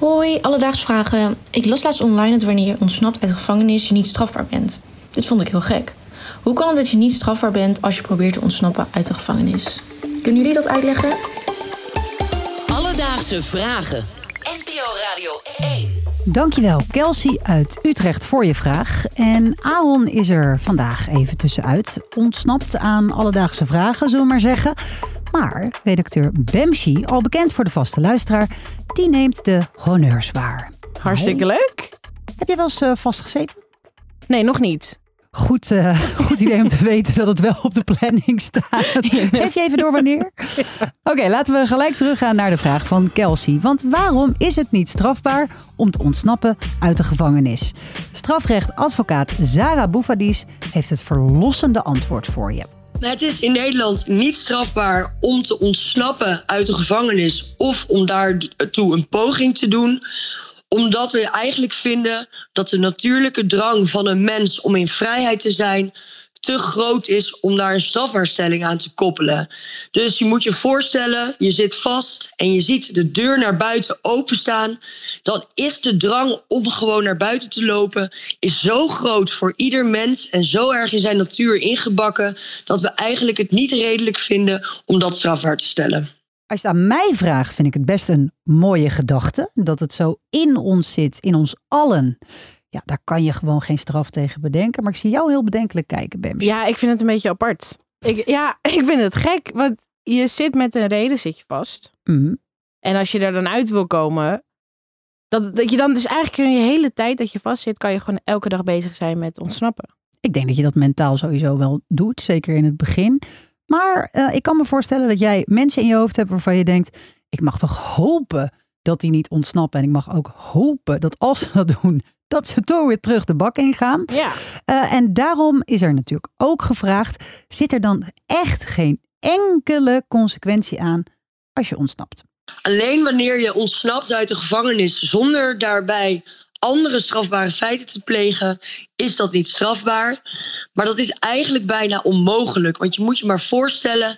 Hoi, alledaags vragen. Ik las laatst online dat wanneer je ontsnapt uit de gevangenis je niet strafbaar bent. Dit vond ik heel gek. Hoe kan het dat je niet strafbaar bent als je probeert te ontsnappen uit de gevangenis? Kunnen jullie dat uitleggen? Alledaagse vragen. NPO Radio 1. Dankjewel, Kelsey uit Utrecht voor je vraag. En Aaron is er vandaag even tussenuit. Ontsnapt aan alledaagse vragen, zullen we maar zeggen. Maar redacteur Bemshi, al bekend voor de vaste luisteraar, die neemt de honneurs waar. Hartstikke leuk. Heb je wel eens uh, vastgezeten? Nee, nog niet. Goed, uh, goed idee om te weten dat het wel op de planning staat. Geef je even door wanneer? Oké, laten we gelijk teruggaan naar de vraag van Kelsey. Want waarom is het niet strafbaar om te ontsnappen uit de gevangenis? Strafrechtadvocaat Zara Boufadis heeft het verlossende antwoord voor je. Het is in Nederland niet strafbaar om te ontsnappen uit de gevangenis of om daartoe een poging te doen omdat we eigenlijk vinden dat de natuurlijke drang van een mens om in vrijheid te zijn te groot is om daar een strafbaarstelling aan te koppelen. Dus je moet je voorstellen, je zit vast en je ziet de deur naar buiten openstaan. Dan is de drang om gewoon naar buiten te lopen is zo groot voor ieder mens en zo erg in zijn natuur ingebakken dat we eigenlijk het niet redelijk vinden om dat strafbaar te stellen. Als je het aan mij vraagt, vind ik het best een mooie gedachte. Dat het zo in ons zit, in ons allen. Ja, daar kan je gewoon geen straf tegen bedenken. Maar ik zie jou heel bedenkelijk kijken, Bems. Ja, ik vind het een beetje apart. Ik, ja, ik vind het gek. Want je zit met een reden, zit je vast. Mhm. En als je er dan uit wil komen, dat, dat je dan dus eigenlijk in je hele tijd dat je vast zit, kan je gewoon elke dag bezig zijn met ontsnappen. Ik denk dat je dat mentaal sowieso wel doet, zeker in het begin. Maar eh, ik kan me voorstellen dat jij mensen in je hoofd hebt waarvan je denkt: ik mag toch hopen dat die niet ontsnappen. En ik mag ook hopen dat als ze dat doen, dat ze toch weer terug de bak ingaan. Ja. Uh, en daarom is er natuurlijk ook gevraagd: zit er dan echt geen enkele consequentie aan als je ontsnapt? Alleen wanneer je ontsnapt uit de gevangenis zonder daarbij andere strafbare feiten te plegen, is dat niet strafbaar. Maar dat is eigenlijk bijna onmogelijk. Want je moet je maar voorstellen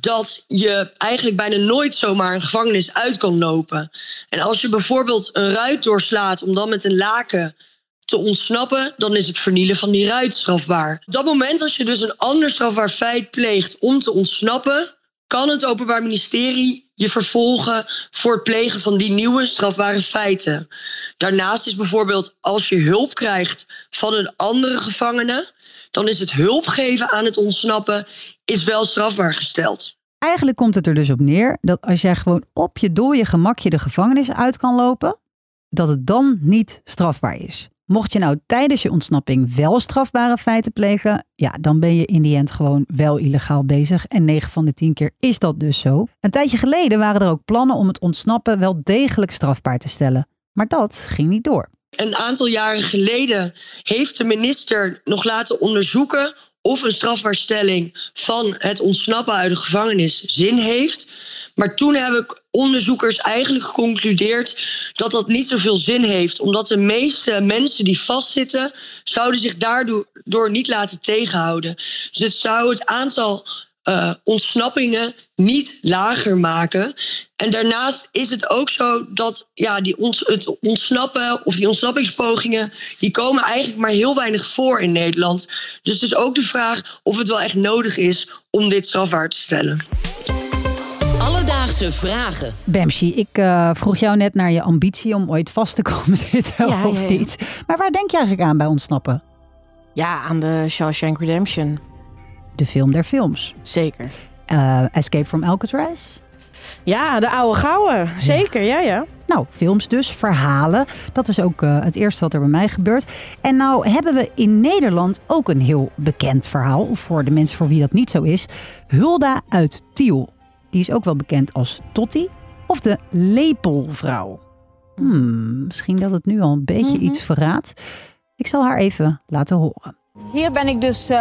dat je eigenlijk bijna nooit zomaar een gevangenis uit kan lopen. En als je bijvoorbeeld een ruit doorslaat om dan met een laken te ontsnappen, dan is het vernielen van die ruit strafbaar. Op dat moment, als je dus een ander strafbaar feit pleegt om te ontsnappen, kan het Openbaar Ministerie je vervolgen voor het plegen van die nieuwe strafbare feiten. Daarnaast is bijvoorbeeld als je hulp krijgt van een andere gevangene, dan is het hulp geven aan het ontsnappen is wel strafbaar gesteld. Eigenlijk komt het er dus op neer dat als jij gewoon op je dode gemakje de gevangenis uit kan lopen, dat het dan niet strafbaar is. Mocht je nou tijdens je ontsnapping wel strafbare feiten plegen, ja, dan ben je in die end gewoon wel illegaal bezig. En 9 van de 10 keer is dat dus zo. Een tijdje geleden waren er ook plannen om het ontsnappen wel degelijk strafbaar te stellen. Maar dat ging niet door. Een aantal jaren geleden heeft de minister nog laten onderzoeken of een strafbaarstelling van het ontsnappen uit de gevangenis zin heeft. Maar toen hebben onderzoekers eigenlijk geconcludeerd dat dat niet zoveel zin heeft. Omdat de meeste mensen die vastzitten, zouden zich daardoor niet laten tegenhouden. Dus het zou het aantal uh, ontsnappingen niet lager maken. En daarnaast is het ook zo dat ja, die het ontsnappen of die ontsnappingspogingen, die komen eigenlijk maar heel weinig voor in Nederland. Dus het is ook de vraag of het wel echt nodig is om dit strafbaar te stellen. Alledaagse vragen. Bamshi, ik uh, vroeg jou net naar je ambitie om ooit vast te komen zitten Ja, of ja, ja. niet. Maar waar denk je eigenlijk aan bij ontsnappen? Ja, aan de Shawshank Redemption. De film der films. Zeker. Eh, Escape from Alcatraz. Ja, de oude gouden. Zeker, ja, ja. Nou, films dus, verhalen. Dat is ook eh, het eerste wat er bij mij gebeurt. En nou hebben we in Nederland ook een heel bekend verhaal. Voor de mensen voor wie dat niet zo is. Hulda uit Tiel. Die is ook wel bekend als Totti of de Lepelvrouw. Hmm, misschien dat het nu al een beetje iets verraadt. Ik zal haar even laten horen. Hier ben ik dus eh,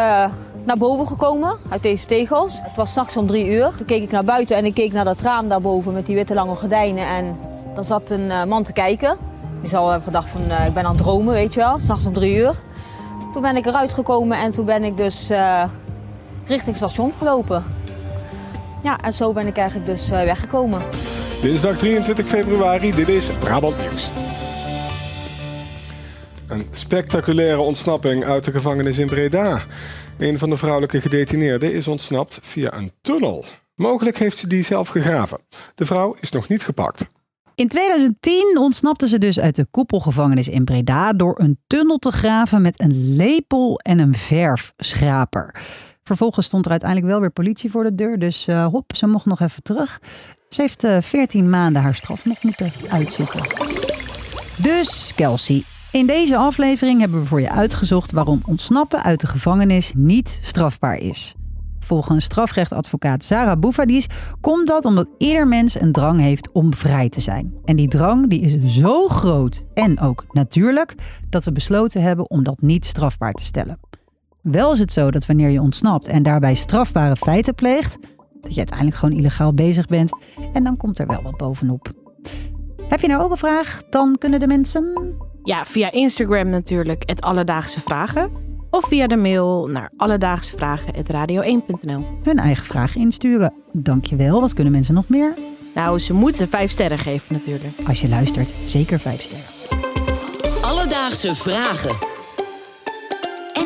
naar boven gekomen uit deze tegels. Het was s'nachts om drie uur. Toen keek ik naar buiten en ik keek naar dat raam daarboven met die witte lange gordijnen. En daar zat een eh, man te kijken. Die zal hebben gedacht van eh, ik ben aan het dromen, weet je wel. S'nachts om drie uur. Toen ben ik eruit gekomen en toen ben ik dus richting station gelopen. Ja, en zo ben ik eigenlijk dus eh, weggekomen. Dinsdag 23 februari, dit is Brabant Nieuws. Een spectaculaire ontsnapping uit de gevangenis in Breda. Een van de vrouwelijke gedetineerden is ontsnapt via een tunnel. Mogelijk heeft ze die zelf gegraven. De vrouw is nog niet gepakt. In 2010 ontsnapte ze dus uit de koepelgevangenis in Breda door een tunnel te graven met een lepel en een verfschraper. Vervolgens stond er uiteindelijk wel weer politie voor de deur, dus uh, hop, ze mocht nog even terug. Ze heeft uh, 14 maanden haar straf nog moeten uitzitten. Dus Kelsey, in deze aflevering hebben we voor je uitgezocht waarom ontsnappen uit de gevangenis niet strafbaar is. Volgens strafrechtadvocaat Sarah Boufadis komt dat omdat ieder mens een drang heeft om vrij te zijn. En die drang die is zo groot en ook natuurlijk dat we besloten hebben om dat niet strafbaar te stellen. Wel is het zo dat wanneer je ontsnapt en daarbij strafbare feiten pleegt, dat je uiteindelijk gewoon illegaal bezig bent en dan komt er wel wat bovenop. Heb je nou ook een vraag? Dan kunnen de mensen. Ja, via Instagram natuurlijk, het Alledaagse Vragen. Of via de mail naar alledaagsvragen.radio1.nl. Hun eigen vraag insturen. Dankjewel. Wat kunnen mensen nog meer? Nou, ze moeten vijf sterren geven natuurlijk. Als je luistert, zeker vijf sterren. Alledaagse Vragen.